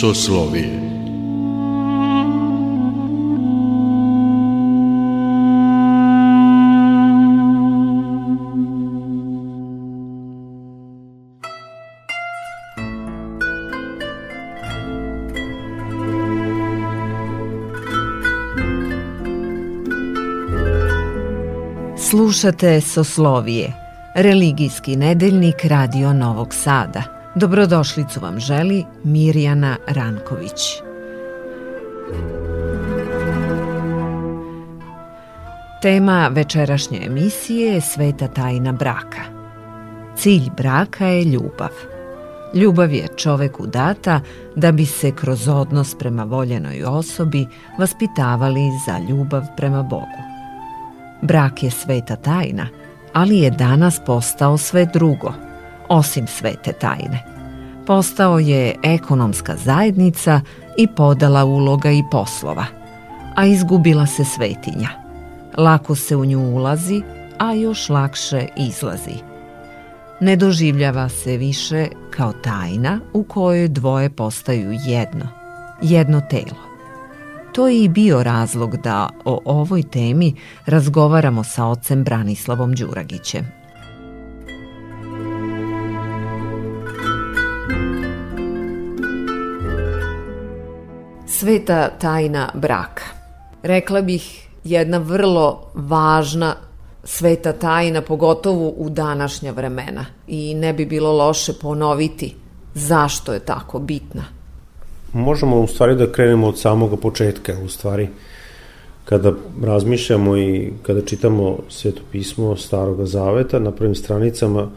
Soslovije Slušate Soslovije, religijski nedeljnik Radio Novog Sada. Dobrodošlicu vam želi Mirjana Ranković. Tema večerašnje emisije je Sveta tajna braka. Cilj braka je ljubav. Ljubav je čoveku data da bi se kroz odnos prema voljenoj osobi vaspitavali za ljubav prema Bogu. Brak je sveta tajna, ali je danas postao sve drugo, osim svete tajne. Postao je ekonomska zajednica i podala uloga i poslova, a izgubila se svetinja. Lako se u nju ulazi, a još lakše izlazi. Ne doživljava se više kao tajna u kojoj dvoje postaju jedno, jedno telo. To je i bio razlog da o ovoj temi razgovaramo sa ocem Branislavom Đuragićem. Sveta tajna braka. Rekla bih jedna vrlo važna sveta tajna, pogotovo u današnja vremena. I ne bi bilo loše ponoviti zašto je tako bitna možemo u stvari da krenemo od samoga početka, u stvari kada razmišljamo i kada čitamo sveto pismo Staroga Zaveta na prvim stranicama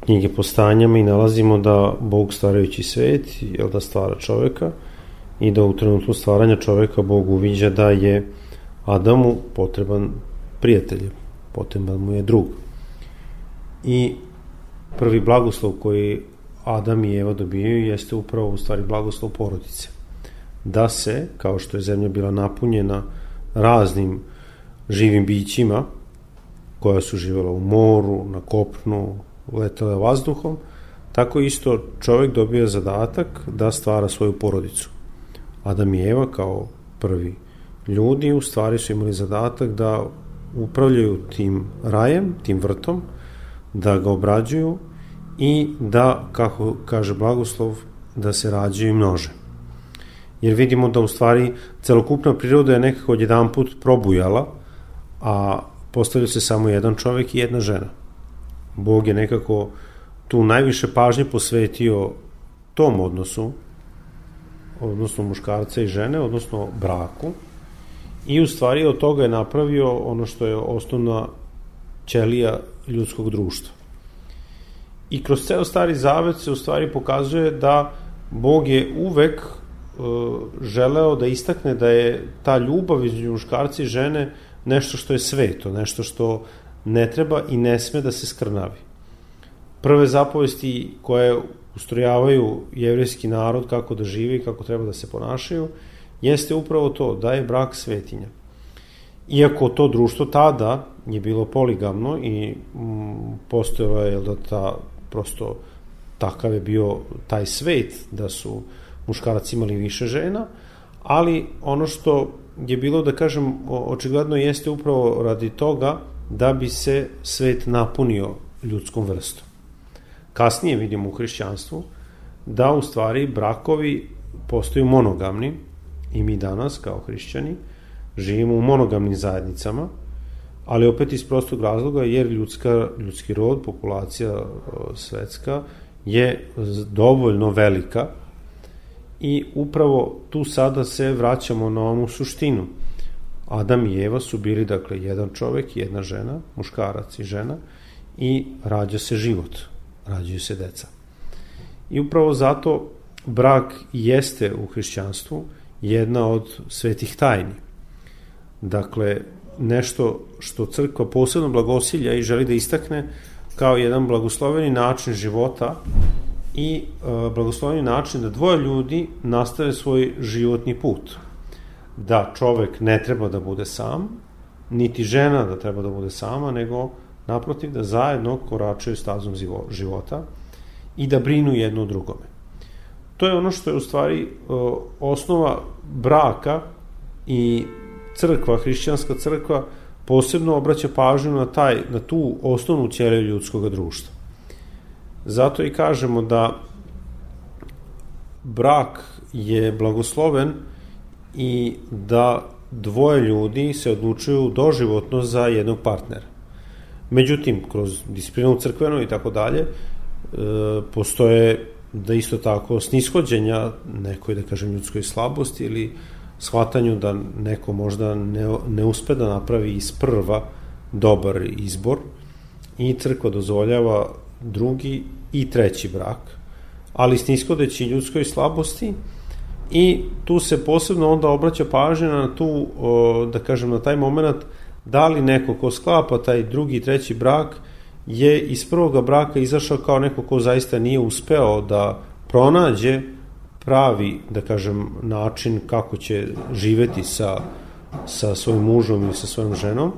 knjige postanjama i nalazimo da Bog stvarajući svet, je da stvara čoveka i da u trenutku stvaranja čoveka Bog uviđa da je Adamu potreban prijatelj, potreban mu je drug. I prvi blagoslov koji Adam i Eva dobijaju jeste upravo u stvari blagoslov porodice. Da se, kao što je zemlja bila napunjena raznim živim bićima, koja su živela u moru, na kopnu, letele vazduhom, tako isto čovek dobija zadatak da stvara svoju porodicu. Adam i Eva kao prvi ljudi u stvari su imali zadatak da upravljaju tim rajem, tim vrtom, da ga obrađuju, i da, kako kaže blagoslov, da se rađaju i množe. Jer vidimo da u stvari celokupna priroda je nekako odjedan put probujala, a postavlja se samo jedan čovek i jedna žena. Bog je nekako tu najviše pažnje posvetio tom odnosu, odnosno muškarca i žene, odnosno braku, i u stvari od toga je napravio ono što je osnovna ćelija ljudskog društva. I kroz ceo stari zavet se u stvari pokazuje da Bog je uvek uh, želeo da istakne da je ta ljubav između muškarca i žene nešto što je sveto, nešto što ne treba i ne sme da se skrnavi. Prve zapovesti koje ustrojavaju jevrijski narod kako da živi i kako treba da se ponašaju, jeste upravo to, da je brak svetinja. Iako to društvo tada je bilo poligamno i mm, postojala je da ta prosto takav je bio taj svet da su muškarac imali više žena, ali ono što je bilo, da kažem, očigledno jeste upravo radi toga da bi se svet napunio ljudskom vrstom. Kasnije vidimo u hrišćanstvu da u stvari brakovi postaju monogamni i mi danas kao hrišćani živimo u monogamnim zajednicama, ali opet iz prostog razloga jer ljudska, ljudski rod, populacija svetska je dovoljno velika i upravo tu sada se vraćamo na onu suštinu. Adam i Eva su bili dakle jedan čovek i jedna žena, muškarac i žena i rađa se život, rađaju se deca. I upravo zato brak jeste u hrišćanstvu jedna od svetih tajni. Dakle, nešto što crkva posebno blagosilja i želi da istakne kao jedan blagosloveni način života i e, blagosloveni način da dvoje ljudi nastave svoj životni put. Da čovek ne treba da bude sam, niti žena da treba da bude sama, nego naprotiv da zajedno koračaju stazom života i da brinu jedno o drugome. to je ono što je u stvari osnova braka i crkva, hrišćanska crkva, posebno obraća pažnju na, taj, na tu osnovnu ćeliju ljudskog društva. Zato i kažemo da brak je blagosloven i da dvoje ljudi se odlučuju doživotno za jednog partnera. Međutim, kroz disciplinu crkvenu i tako dalje, e, postoje da isto tako snishođenja nekoj, da kažem, ljudskoj slabosti ili shvatanju da neko možda ne, ne uspe da napravi iz prva dobar izbor i crkva dozvoljava drugi i treći brak, ali snishodeći ljudskoj slabosti i tu se posebno onda obraća pažnja na tu, da kažem, na taj moment da li neko ko sklapa taj drugi treći brak je iz prvoga braka izašao kao neko ko zaista nije uspeo da pronađe pravi, da kažem, način kako će živeti sa, sa svojim mužom ili sa svojom ženom.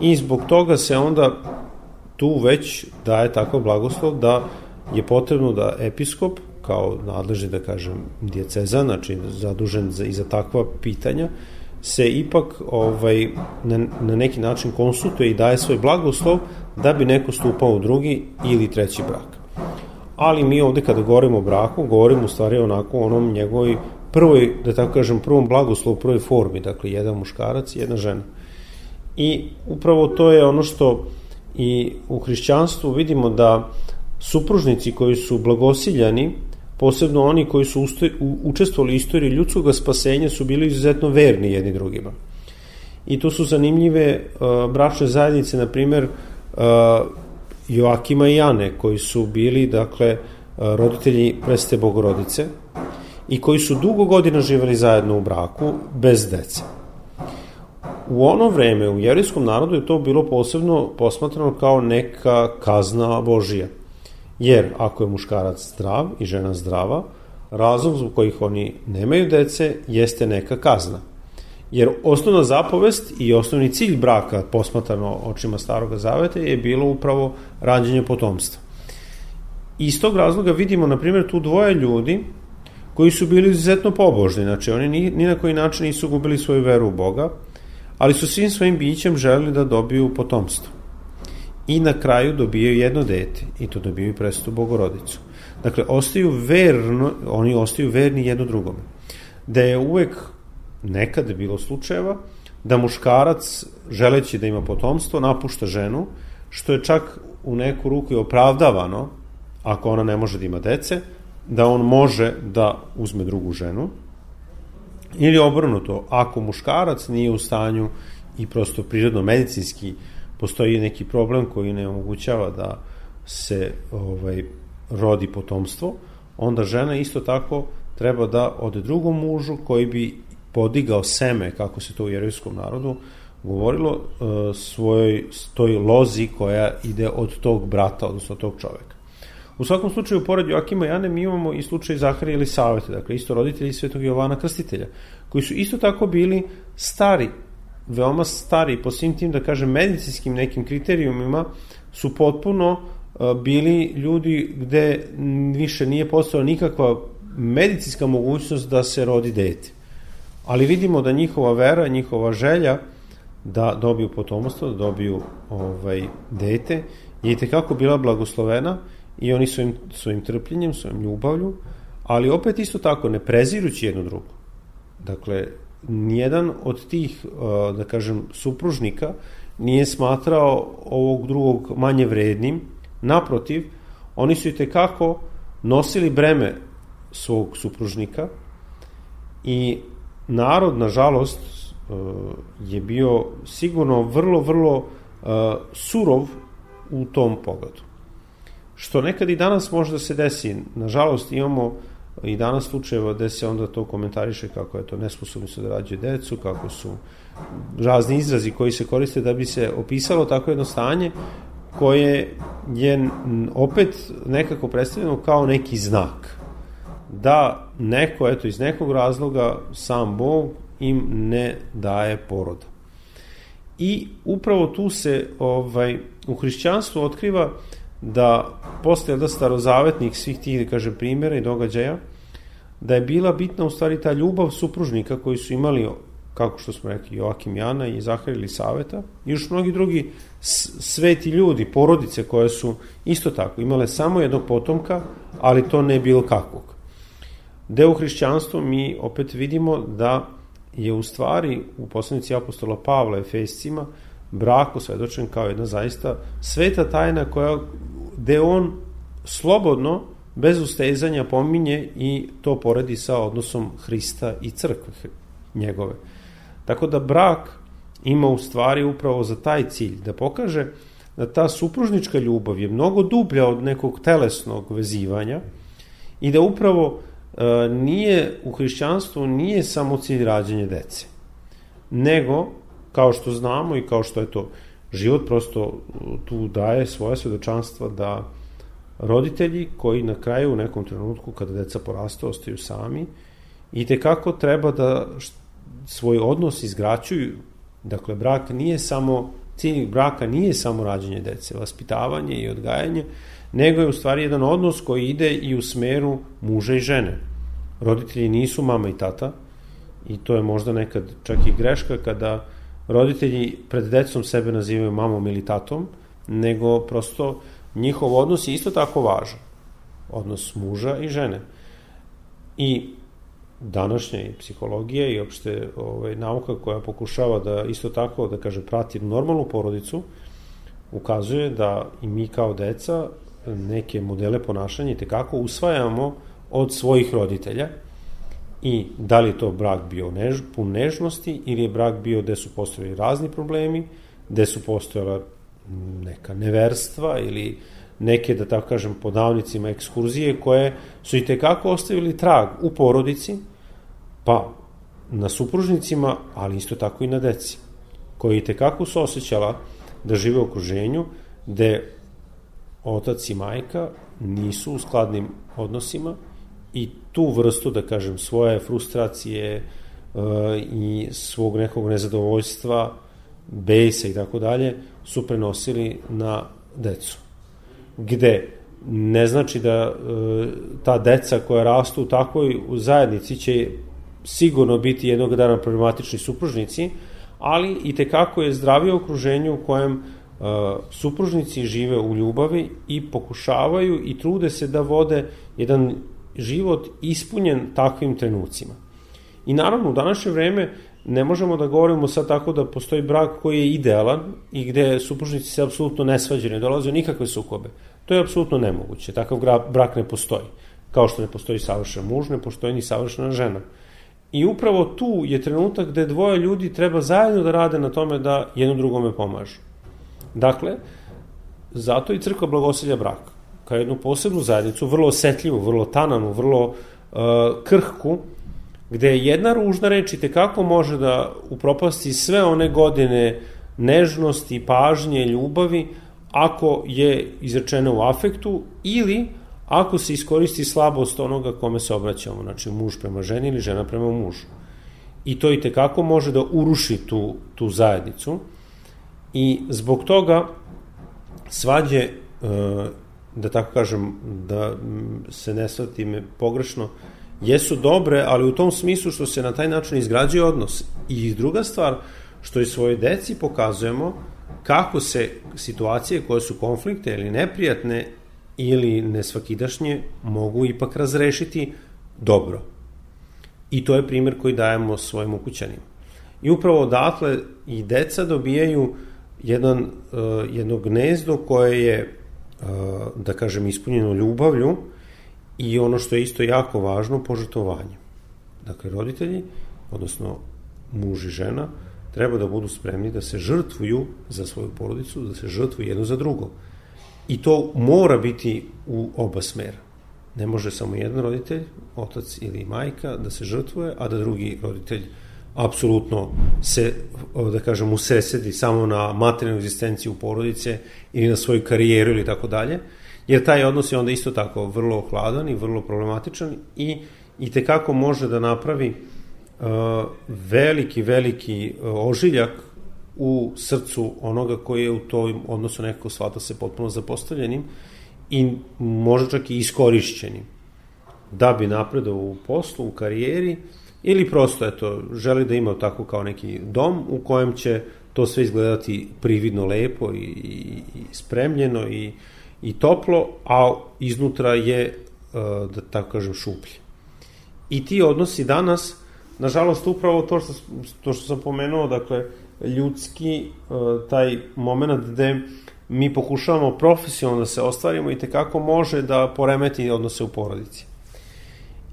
I zbog toga se onda tu već daje takav blagoslov da je potrebno da episkop kao nadležni, da kažem, djeceza, znači zadužen za, i za takva pitanja, se ipak ovaj, na, na neki način konsultuje i daje svoj blagoslov da bi neko stupao u drugi ili treći brak. Ali mi ovde kada govorimo o braku, govorimo u stvari onako onom njegovoj prvoj, da tako kažem, prvom blagoslovu, prvoj formi, dakle jedan muškarac i jedna žena. I upravo to je ono što i u hrišćanstvu vidimo da supružnici koji su blagosiljani, posebno oni koji su učestvovali u istoriji ljudskog spasenja su bili izuzetno verni jedni drugima. I tu su zanimljive uh, bračne zajednice, na primer, uh, Joakima i Jane, koji su bili, dakle, uh, roditelji preste bogorodice i koji su dugo godina živeli zajedno u braku, bez dece. U ono vreme u jerijskom narodu je to bilo posebno posmatrano kao neka kazna Božija – Jer ako je muškarac zdrav i žena zdrava, razlog zbog kojih oni nemaju dece jeste neka kazna. Jer osnovna zapovest i osnovni cilj braka, posmatrano očima Staroga Zaveta, je bilo upravo rađenje potomstva. Iz tog razloga vidimo, na primjer, tu dvoje ljudi koji su bili izuzetno pobožni, znači oni ni, ni na koji način nisu gubili svoju veru u Boga, ali su svim svojim bićem želeli da dobiju potomstvo i na kraju dobijaju jedno dete i to dobijaju presutu Bogorodicu. Dakle, ostaju verno, oni ostaju verni jedno drugome. Da je uvek nekad bilo slučajeva da muškarac, želeći da ima potomstvo, napušta ženu, što je čak u neku ruku i opravdavano, ako ona ne može da ima dece, da on može da uzme drugu ženu, ili obrnuto, ako muškarac nije u stanju i prosto prirodno medicinski uh, postoji neki problem koji ne omogućava da se ovaj rodi potomstvo, onda žena isto tako treba da ode drugom mužu koji bi podigao seme, kako se to u jerovskom narodu govorilo, e, svojoj toj lozi koja ide od tog brata, odnosno od tog čoveka. U svakom slučaju, pored Joakima i Jane, mi imamo i slučaj Zaharija ili Savete, dakle isto roditelji Svetog Jovana Krstitelja, koji su isto tako bili stari veoma stari po svim tim, da kažem, medicinskim nekim kriterijumima su potpuno bili ljudi gde više nije postala nikakva medicinska mogućnost da se rodi dete. Ali vidimo da njihova vera, njihova želja da dobiju potomstvo, da dobiju ovaj, dete, je i tekako bila blagoslovena i oni svojim, svojim trpljenjem, svojim ljubavlju, ali opet isto tako, ne prezirući jedno drugo. Dakle, nijedan od tih, uh, da kažem, supružnika nije smatrao ovog drugog manje vrednim. Naprotiv, oni su i tekako nosili breme svog supružnika i narod, nažalost, uh, je bio sigurno vrlo, vrlo uh, surov u tom pogledu. Što nekad i danas može da se desi. Nažalost, imamo i danas slučajeva gde se onda to komentariše kako je to nesposobni su da rađaju decu, kako su razni izrazi koji se koriste da bi se opisalo tako jedno stanje koje je opet nekako predstavljeno kao neki znak da neko, eto, iz nekog razloga sam Bog im ne daje poroda. I upravo tu se ovaj, u hrišćanstvu otkriva da posle da starozavetnih svih tih, da kaže, primjera i događaja, da je bila bitna u stvari ta ljubav supružnika koji su imali kako što smo rekli, Joakim Jana i Zahar ili Saveta, i još mnogi drugi sveti ljudi, porodice koje su isto tako imale samo jednog potomka, ali to ne bilo kakvog. Deo u hrišćanstvu mi opet vidimo da je u stvari u poslanici apostola Pavla Efescima brak osvedočen kao jedna zaista sveta tajna koja, gde on slobodno, bez ustezanja pominje i to poredi sa odnosom Hrista i crkve njegove. Tako da brak ima u stvari upravo za taj cilj, da pokaže da ta supružnička ljubav je mnogo dublja od nekog telesnog vezivanja i da upravo e, nije u hrišćanstvu nije samo cilj rađenja dece, nego, kao što znamo i kao što je to život prosto tu daje svoje svedočanstva da roditelji koji na kraju u nekom trenutku kada deca poraste ostaju sami i te kako treba da svoj odnos izgraćuju. Dakle, brak nije samo, cilj braka nije samo rađenje dece, vaspitavanje i odgajanje, nego je u stvari jedan odnos koji ide i u smeru muža i žene. Roditelji nisu mama i tata i to je možda nekad čak i greška kada roditelji pred decom sebe nazivaju mamom ili tatom, nego prosto njihov odnos je isto tako važan. Odnos muža i žene. I današnja i psihologija i opšte ovaj, nauka koja pokušava da isto tako, da kaže, prati normalnu porodicu, ukazuje da i mi kao deca neke modele ponašanja i tekako usvajamo od svojih roditelja i da li to brak bio než, pun nežnosti ili je brak bio gde su postojali razni problemi, gde su postojala neka neverstva ili neke, da tako kažem, podavnicima ekskurzije koje su i tekako ostavili trag u porodici, Pa, na supružnicima, ali isto tako i na deci, koji te kako su osjećala da žive u okruženju gde otac i majka nisu u skladnim odnosima i tu vrstu, da kažem, svoje frustracije e, i svog nekog nezadovoljstva, bejsa i tako dalje, su prenosili na decu. Gde ne znači da e, ta deca koja rastu u takvoj zajednici će sigurno biti jednog dana problematični supružnici, ali i tekako je zdravije okruženje u kojem uh, supružnici žive u ljubavi i pokušavaju i trude se da vode jedan život ispunjen takvim trenucima. I naravno, u današnje vreme ne možemo da govorimo sad tako da postoji brak koji je idealan i gde supružnici se apsolutno ne svađaju, ne dolaze nikakve sukobe. To je apsolutno nemoguće. Takav brak ne postoji. Kao što ne postoji savršen muž, ne postoji ni savršena žena. I upravo tu je trenutak gde dvoje ljudi treba zajedno da rade na tome da jedno drugome pomažu. Dakle, zato i crkva blagoselja brak, kao jednu posebnu zajednicu, vrlo osetljivu, vrlo tananu, vrlo uh, krhku, gde jedna ružna reč i tekako može da upropasti sve one godine nežnosti, pažnje, ljubavi, ako je izrečena u afektu ili ako se iskoristi slabost onoga kome se obraćamo, znači muž prema ženi ili žena prema mužu. I to i tekako može da uruši tu, tu zajednicu i zbog toga svađe, e, da tako kažem, da se ne svati me pogrešno, jesu dobre, ali u tom smislu što se na taj način izgrađuje odnos. I druga stvar, što i svoje deci pokazujemo kako se situacije koje su konflikte ili neprijatne ili nesvakidašnje mogu ipak razrešiti dobro. I to je primjer koji dajemo svojim ukućanima. I upravo odatle i deca dobijaju jedan, uh, jedno gnezdo koje je, da kažem, ispunjeno ljubavlju i ono što je isto jako važno, požrtovanje. Dakle, roditelji, odnosno muž i žena, treba da budu spremni da se žrtvuju za svoju porodicu, da se žrtvuju jedno za drugo. I to mora biti u oba smera. Ne može samo jedan roditelj, otac ili majka, da se žrtvuje, a da drugi roditelj apsolutno se, da kažem, usesedi samo na materijalnu egzistenciju porodice ili na svoju karijeru ili tako dalje, jer taj odnos je onda isto tako vrlo hladan i vrlo problematičan i, i tekako može da napravi uh, veliki, veliki uh, ožiljak u srcu onoga koji je u toj odnosu nekako shvata se potpuno zapostavljenim i možda čak i iskorišćenim. da bi napredao u poslu, u karijeri, ili prosto, eto, želi da ima tako kao neki dom u kojem će to sve izgledati prividno lepo i, i, i spremljeno i, i toplo, a iznutra je, e, da tako kažem, šuplje. I ti odnosi danas, nažalost, upravo to što, to što sam pomenuo, dakle, ljudski, e, taj moment gde mi pokušavamo profesionalno da se ostvarimo i tekako može da poremeti odnose u porodici.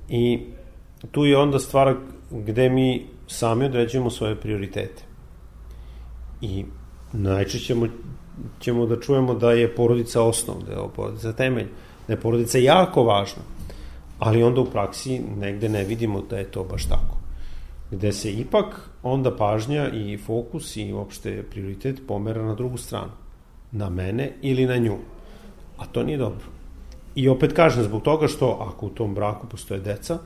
I tu je onda stvar gde mi sami određujemo svoje prioritete. I najčešće ćemo, ćemo da čujemo da je porodica osnov, da je porodica temelj, da je porodica jako važna, ali onda u praksi negde ne vidimo da je to baš tako. Gde se ipak onda pažnja i fokus i uopšte prioritet pomera na drugu stranu. Na mene ili na nju. A to nije dobro. I opet kažem, zbog toga što ako u tom braku postoje deca,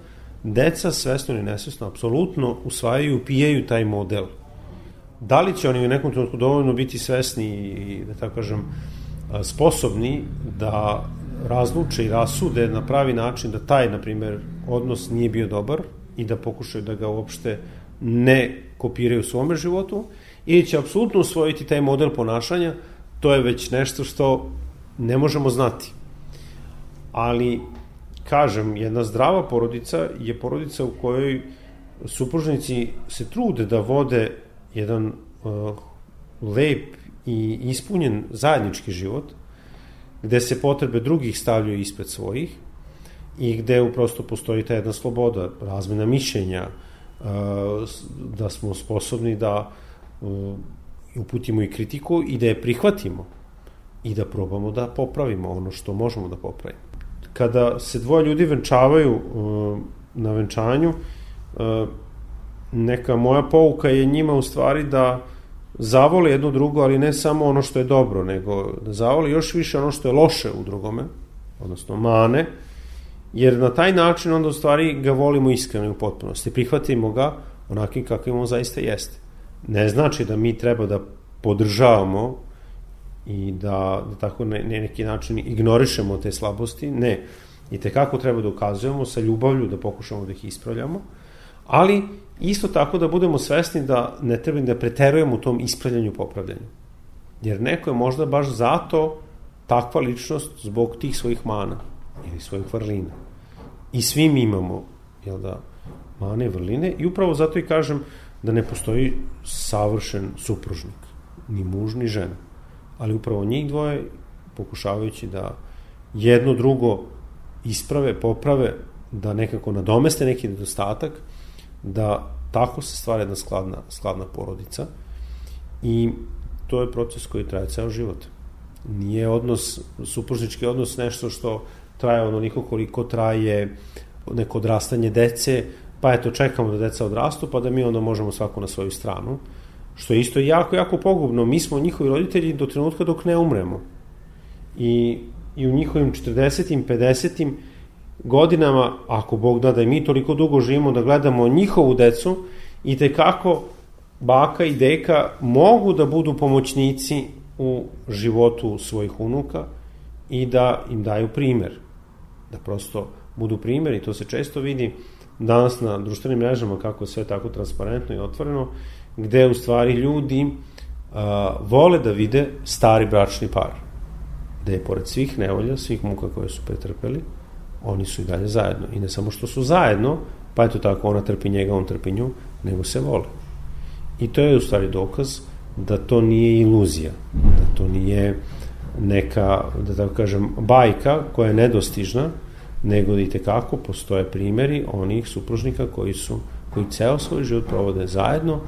deca svesno ili nesvesno apsolutno usvajaju i upijaju taj model. Da li će oni u nekom trenutku dovoljno biti svesni i, da tako kažem, sposobni da razluče i rasude na pravi način da taj, na primer, odnos nije bio dobar i da pokušaju da ga uopšte ne kopiraju u svome životu, ili će apsolutno usvojiti taj model ponašanja, to je već nešto što ne možemo znati. Ali kažem, jedna zdrava porodica je porodica u kojoj supružnici se trude da vode jedan uh, lep i ispunjen zajednički život, gde se potrebe drugih stavljaju ispred svojih i gde uprosto postoji ta jedna sloboda, razmena mišljenja, uh, da smo sposobni da uh, uputimo i kritiku i da je prihvatimo i da probamo da popravimo ono što možemo da popravimo kada se dvoje ljudi venčavaju uh, na venčanju, uh, neka moja pouka je njima u stvari da zavole jedno drugo, ali ne samo ono što je dobro, nego da zavole još više ono što je loše u drugome, odnosno mane, jer na taj način onda u stvari ga volimo iskreno u potpunosti. Prihvatimo ga onakim kakvim on zaista jeste. Ne znači da mi treba da podržavamo i da, da tako ne, ne neki način ignorišemo te slabosti, ne. I tekako treba da ukazujemo sa ljubavlju da pokušamo da ih ispravljamo, ali isto tako da budemo svesni da ne treba da preterujemo u tom ispravljanju popravljanju. Jer neko je možda baš zato takva ličnost zbog tih svojih mana ili svojih vrlina. I svi mi imamo, jel da, mane vrline i upravo zato i kažem da ne postoji savršen supružnik, ni muž, ni žena ali upravo njih dvoje pokušavajući da jedno drugo isprave, poprave, da nekako nadomeste neki nedostatak, da tako se stvara jedna skladna, skladna porodica i to je proces koji traje ceo život. Nije odnos, supružnički odnos nešto što traje onoliko koliko traje neko odrastanje dece, pa eto čekamo da deca odrastu, pa da mi onda možemo svako na svoju stranu što je isto jako, jako pogubno. Mi smo njihovi roditelji do trenutka dok ne umremo. I, i u njihovim 40. 50. godinama, ako Bog da da i mi toliko dugo živimo, da gledamo njihovu decu i te kako baka i deka mogu da budu pomoćnici u životu svojih unuka i da im daju primer. Da prosto budu primer i to se često vidi danas na društvenim mrežama kako je sve tako transparentno i otvoreno gde u stvari ljudi a, vole da vide stari bračni par. Da je pored svih nevolja, svih muka koje su pretrpeli, oni su i dalje zajedno. I ne samo što su zajedno, pa eto tako, ona trpi njega, on trpi nju, nego se vole. I to je u stvari dokaz da to nije iluzija, da to nije neka, da tako kažem, bajka koja je nedostižna, nego da i tekako postoje primeri onih supružnika koji su koji ceo svoj život provode zajedno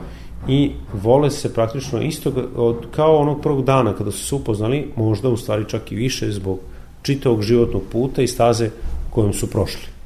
i vole se praktično isto od, kao onog prvog dana kada su se upoznali, možda u stvari čak i više zbog čitavog životnog puta i staze kojom su prošli.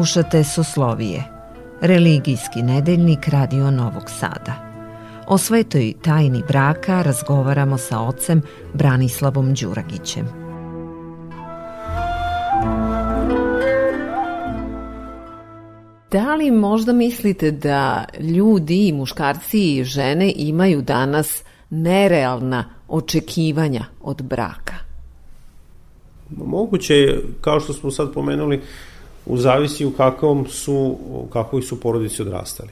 Slušate Soslovije, religijski nedeljnik Radio Novog Sada. O svetoj tajni braka razgovaramo sa ocem Branislavom Đuragićem. Da li možda mislite da ljudi, muškarci i žene imaju danas nerealna očekivanja od braka? Moguće je, kao što smo sad pomenuli, u zavisi u kakvom su, kako su porodici odrastali.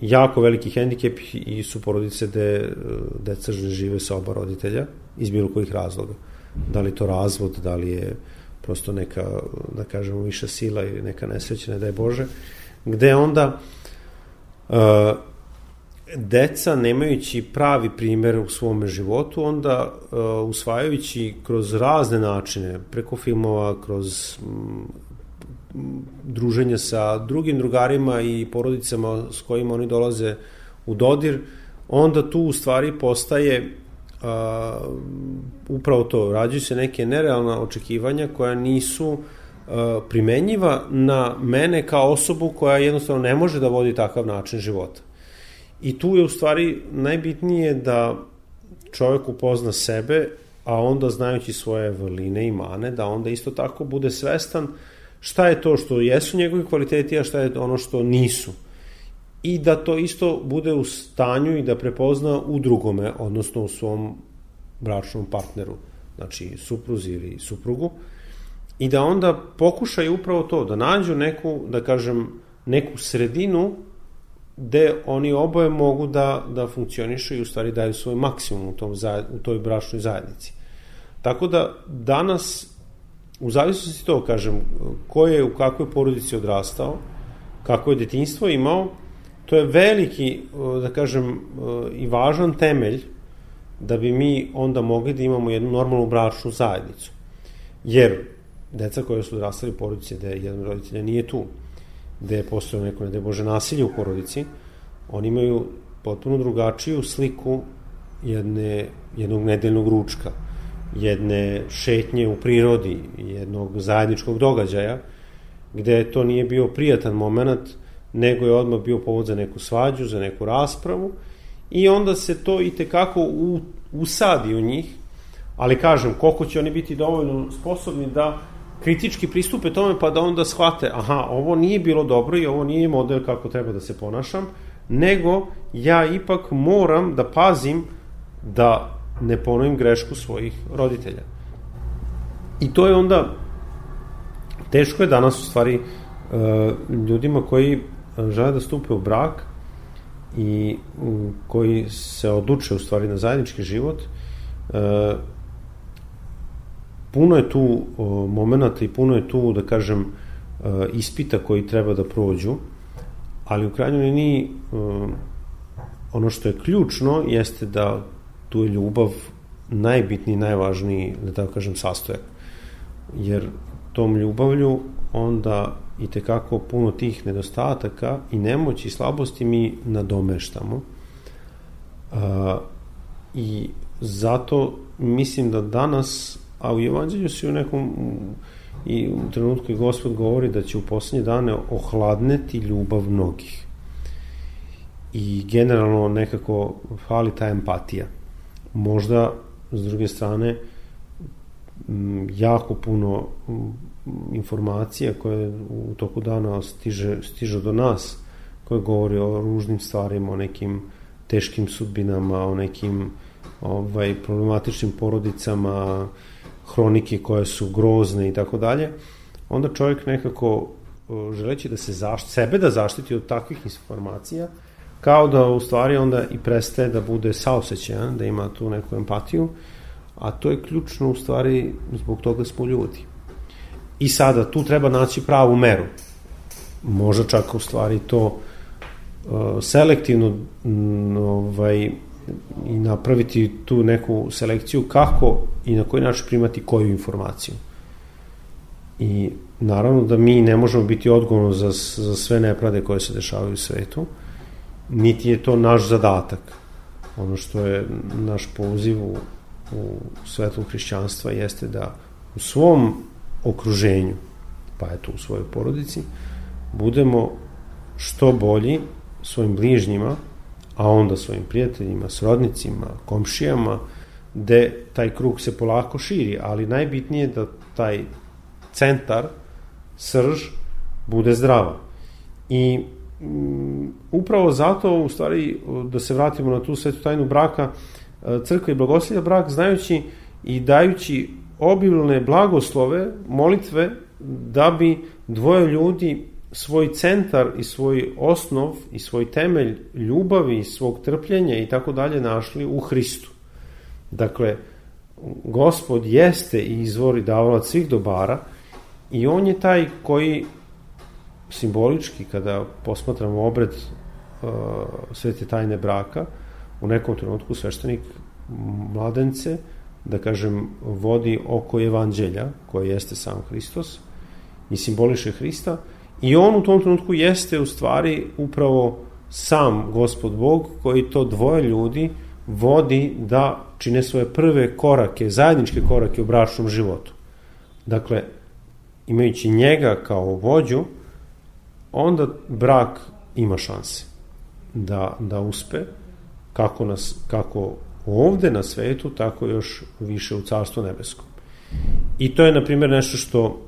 Jako veliki hendikep i su porodice gde deca žive sa oba roditelja iz bilo kojih razloga. Da li to razvod, da li je prosto neka, da kažemo, viša sila ili neka nesreća, ne daj Bože, gde onda uh, deca nemajući pravi primer u svom životu, onda uh, usvajajući kroz razne načine, preko filmova, kroz druženja sa drugim drugarima i porodicama s kojima oni dolaze u dodir, onda tu u stvari postaje a, upravo to, rađuju se neke nerealna očekivanja koja nisu a, primenjiva na mene kao osobu koja jednostavno ne može da vodi takav način života. I tu je u stvari najbitnije da čovjek upozna sebe, a onda znajući svoje vrline i mane, da onda isto tako bude svestan uh, šta je to što jesu njegovi kvaliteti, a šta je ono što nisu. I da to isto bude u stanju i da prepozna u drugome, odnosno u svom bračnom partneru, znači supruzi ili suprugu, i da onda pokušaju upravo to, da nađu neku, da kažem, neku sredinu gde oni oboje mogu da, da funkcionišu i u stvari daju svoj maksimum u, tom, u toj bračnoj zajednici. Tako da danas u zavisnosti to, kažem, ko je u kakvoj porodici odrastao, kako je detinstvo imao, to je veliki, da kažem, i važan temelj da bi mi onda mogli da imamo jednu normalnu bračnu zajednicu. Jer deca koja su odrastali u porodici gde jedan roditelja nije tu, gde je postojao neko, ne Bože, nasilje u porodici, oni imaju potpuno drugačiju sliku jedne, jednog nedeljnog ručka jedne šetnje u prirodi, jednog zajedničkog događaja, gde to nije bio prijatan moment, nego je odmah bio povod za neku svađu, za neku raspravu i onda se to i tekako u, usadi u njih, ali kažem, koliko će oni biti dovoljno sposobni da kritički pristupe tome pa da onda shvate, aha, ovo nije bilo dobro i ovo nije model kako treba da se ponašam, nego ja ipak moram da pazim da ne ponovim grešku svojih roditelja. I to je onda teško je danas u stvari e, ljudima koji e, žele da stupe u brak i koji se odluče u stvari na zajednički život e, puno je tu momenata i puno je tu da kažem ispita koji treba da prođu ali u krajnjoj liniji ono što je ključno jeste da tu je ljubav najbitniji, najvažniji, da tako kažem, sastojak. Jer tom ljubavlju onda i tekako puno tih nedostataka i nemoći i slabosti mi nadomeštamo. A, I zato mislim da danas, a u Evanđelju se u nekom i u trenutku i Gospod govori da će u poslednje dane ohladneti ljubav mnogih. I generalno nekako fali ta empatija možda s druge strane jako puno informacija koje u toku dana stiže, stiže do nas koje govori o ružnim stvarima, o nekim teškim sudbinama, o nekim ovaj, problematičnim porodicama, hronike koje su grozne i tako dalje, onda čovjek nekako želeći da se zaštiti, sebe da zaštiti od takvih informacija, kao da u stvari onda i prestaje da bude saosećajan, da ima tu neku empatiju, a to je ključno u stvari zbog toga smo ljudi. I sada tu treba naći pravu meru. Možda čak u stvari to uh, selektivno m, ovaj, i napraviti tu neku selekciju kako i na koji način primati koju informaciju. I naravno da mi ne možemo biti odgovorni za, za sve neprade koje se dešavaju u svetu, niti je to naš zadatak. Ono što je naš poziv u, u svetu hrišćanstva jeste da u svom okruženju pa eto u svojoj porodici, budemo što bolji svojim bližnjima, a onda svojim prijateljima, srodnicima, komšijama, gde taj krug se polako širi, ali najbitnije je da taj centar, srž, bude zdrava. I upravo zato, u stvari, da se vratimo na tu svetu tajnu braka, e, crkva i blagoslija brak, znajući i dajući obilne blagoslove, molitve, da bi dvoje ljudi svoj centar i svoj osnov i svoj temelj ljubavi, svog trpljenja i tako dalje našli u Hristu. Dakle, gospod jeste i davalac svih dobara i on je taj koji simbolički kada posmatramo obred uh, svete tajne braka u nekom trenutku sveštenik mladence da kažem vodi oko evanđelja koje jeste sam Hristos i simboliše Hrista i on u tom trenutku jeste u stvari upravo sam gospod Bog koji to dvoje ljudi vodi da čine svoje prve korake, zajedničke korake u bračnom životu. Dakle, imajući njega kao vođu, onda brak ima šanse da, da uspe kako, nas, kako ovde na svetu, tako još više u Carstvu nebeskom. I to je, na primjer, nešto što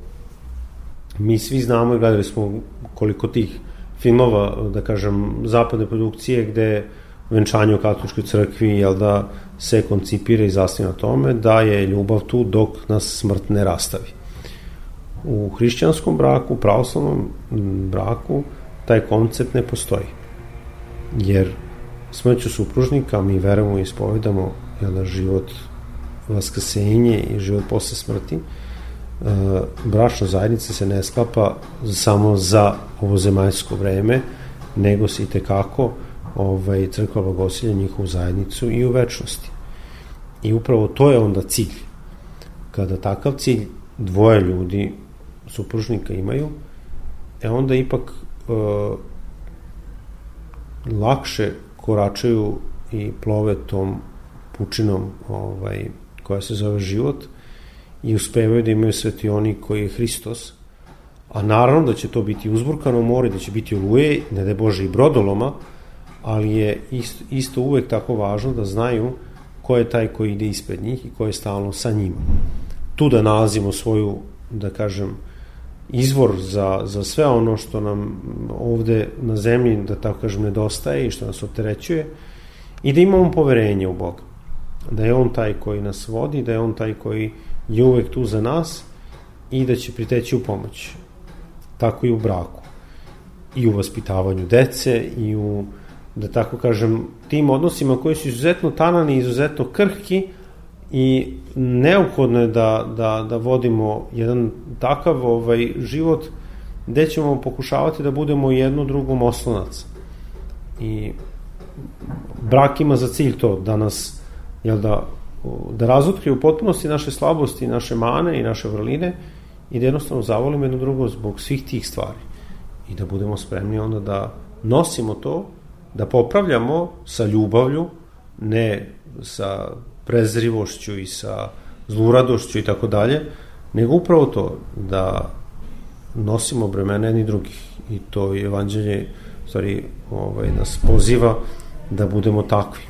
mi svi znamo i gledali smo koliko tih filmova, da kažem, zapadne produkcije gde venčanje u katoličkoj crkvi, jel da se koncipira i zasnije na tome da je ljubav tu dok nas smrt ne rastavi. U hrišćanskom braku, u pravoslavnom braku, taj koncept ne postoji. Jer smrću supružnika mi verujemo i ispovedamo jel da, život vaskrsenje i život posle smrti, e, bračna zajednica se ne sklapa samo za ovo zemaljsko vreme, nego se i tekako ovaj, crkva blagosilja njihovu zajednicu i u večnosti. I upravo to je onda cilj. Kada takav cilj dvoje ljudi, supružnika imaju, e onda ipak e, lakše koračaju i plove tom pučinom ovaj, koja se zove život i uspevaju da imaju svetioni koji je Hristos, a naravno da će to biti uzburkano more, da će biti oluje, ne da Bože i brodoloma, ali je isto, isto uvek tako važno da znaju ko je taj koji ide ispred njih i ko je stalno sa njima. Tu da nalazimo svoju, da kažem, izvor za, za sve ono što nam ovde na zemlji, da tako kažem, nedostaje i što nas opterećuje i da imamo poverenje u Boga. Da je On taj koji nas vodi, da je On taj koji je uvek tu za nas i da će priteći u pomoć. Tako i u braku. I u vaspitavanju dece i u da tako kažem, tim odnosima koji su izuzetno tanani, izuzetno krhki i neophodno je da, da, da vodimo jedan takav ovaj, život gde ćemo pokušavati da budemo jedno drugom oslonac. I brak ima za cilj to da nas, jel da, da razotkrije u potpunosti naše slabosti, naše mane i naše vrline i da jednostavno zavolimo jedno drugo zbog svih tih stvari. I da budemo spremni onda da nosimo to da popravljamo sa ljubavlju, ne sa prezrivošću i sa zluradošću i tako dalje, nego upravo to da nosimo bremena jedni drugih i to je evanđelje stvari ovaj, nas poziva da budemo takvi.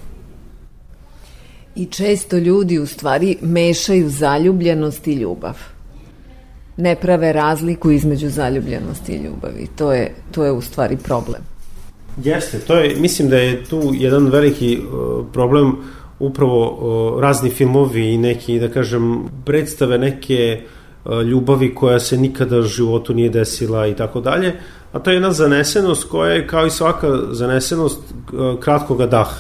I često ljudi u stvari mešaju zaljubljenost i ljubav. Ne prave razliku između zaljubljenosti i ljubavi. To je, to je u stvari problem. Jeste, to je, mislim da je tu jedan veliki uh, problem upravo razni filmovi i neki, da kažem, predstave neke uh, ljubavi koja se nikada u životu nije desila i tako dalje, a to je jedna zanesenost koja je kao i svaka zanesenost uh, kratkoga daha.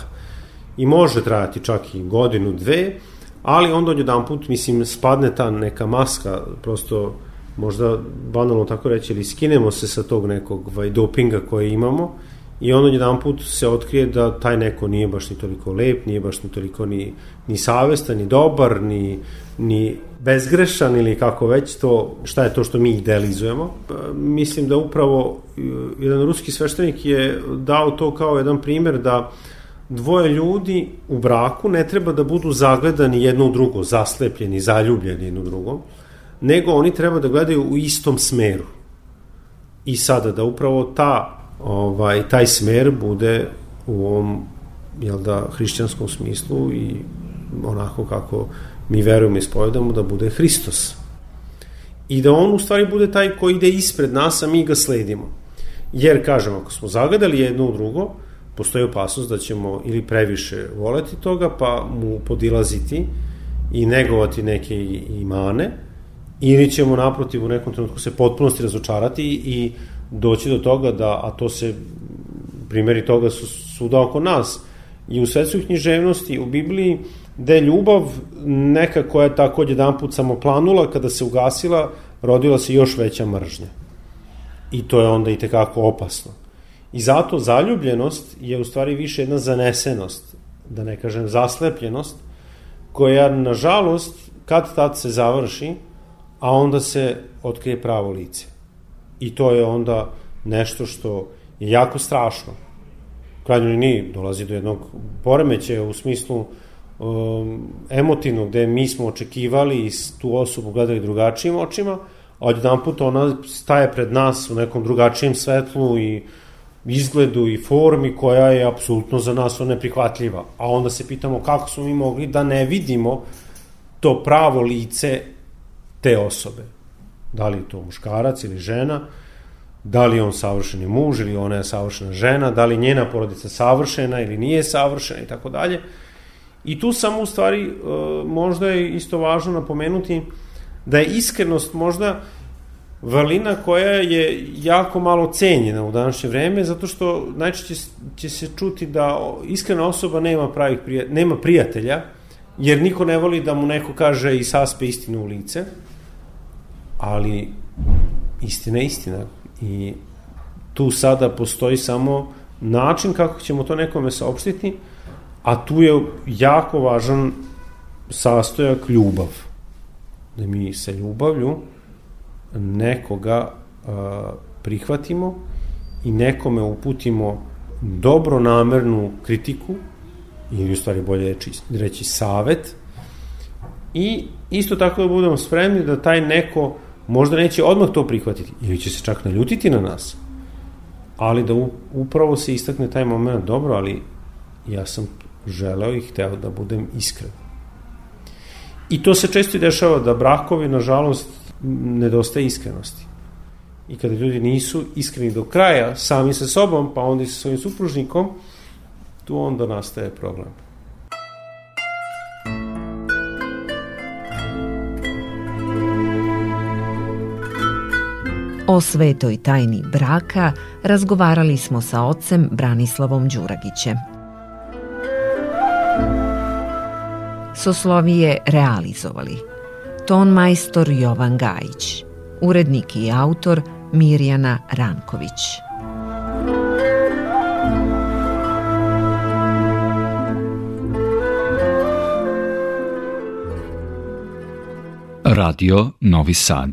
I može trajati čak i godinu, dve, ali onda od jedan put, mislim, spadne ta neka maska, prosto možda banalno tako reći, ili skinemo se sa tog nekog vaj, dopinga koje imamo i onda jedan put se otkrije da taj neko nije baš ni toliko lep, nije baš ni toliko ni, ni savestan, ni dobar, ni, ni bezgrešan ili kako već to, šta je to što mi idealizujemo. Pa, mislim da upravo e, jedan ruski sveštenik je dao to kao jedan primer da dvoje ljudi u braku ne treba da budu zagledani jedno u drugo, zaslepljeni, zaljubljeni jedno u drugom, nego oni treba da gledaju u istom smeru. I sada da upravo ta, ovaj, taj smer bude u ovom jel da, hrišćanskom smislu i onako kako mi verujemo i spovedamo da bude Hristos. I da on u stvari bude taj koji ide ispred nas, a mi ga sledimo. Jer, kažem, ako smo zagadali jedno u drugo, postoji opasnost da ćemo ili previše voleti toga, pa mu podilaziti i negovati neke imane, ili ćemo naprotiv u nekom trenutku se potpunosti razočarati i doći do toga da, a to se primjeri toga su suda oko nas, i u svetskoj književnosti, u Bibliji, da je ljubav neka koja je tako jedan put samo planula, kada se ugasila, rodila se još veća mržnja. I to je onda i tekako opasno. I zato zaljubljenost je u stvari više jedna zanesenost, da ne kažem zaslepljenost, koja nažalost kad tad se završi, a onda se otkrije pravo lice. I to je onda nešto što je jako strašno. Krajnjoj liniji dolazi do jednog poremećaja u smislu um, emotivnog, gde mi smo očekivali i tu osobu gledali drugačijim očima, a odjedan put ona staje pred nas u nekom drugačijem svetlu i izgledu i formi koja je apsolutno za nas neprihvatljiva. A onda se pitamo kako smo mi mogli da ne vidimo to pravo lice te osobe. Da li je to muškarac ili žena, da li je on savršeni muž ili ona je savršena žena, da li njena porodica savršena ili nije savršena i tako dalje. I tu samo u stvari e, možda je isto važno napomenuti da je iskrenost možda vrlina koja je jako malo cenjena u današnje vreme, zato što najčešće će se čuti da iskrena osoba nema, pravih nema prijatelja, jer niko ne voli da mu neko kaže i saspe istinu u lice, ali istina je istina. I tu sada postoji samo način kako ćemo to nekome saopštiti, a tu je jako važan sastojak ljubav. Da mi sa ljubavlju nekoga a, prihvatimo i nekome uputimo dobro namernu kritiku ili u stvari bolje reći, reći savet i isto tako da budemo spremni da taj neko možda neće odmah to prihvatiti ili će se čak naljutiti na nas ali da upravo se istakne taj moment dobro, ali ja sam želeo i hteo da budem iskren. I to se često dešava da brakovi, nažalost, nedostaje iskrenosti. I kada ljudi nisu iskreni do kraja, sami sa sobom, pa onda i sa svojim supružnikom, tu onda nastaje problem. O svetoj tajni braka razgovarali smo sa ocem Branislavom Đuragićem. Soslovije realizovali ton majstor Jovan Gajić, urednik i autor Mirjana Ranković. Radio Novi Sad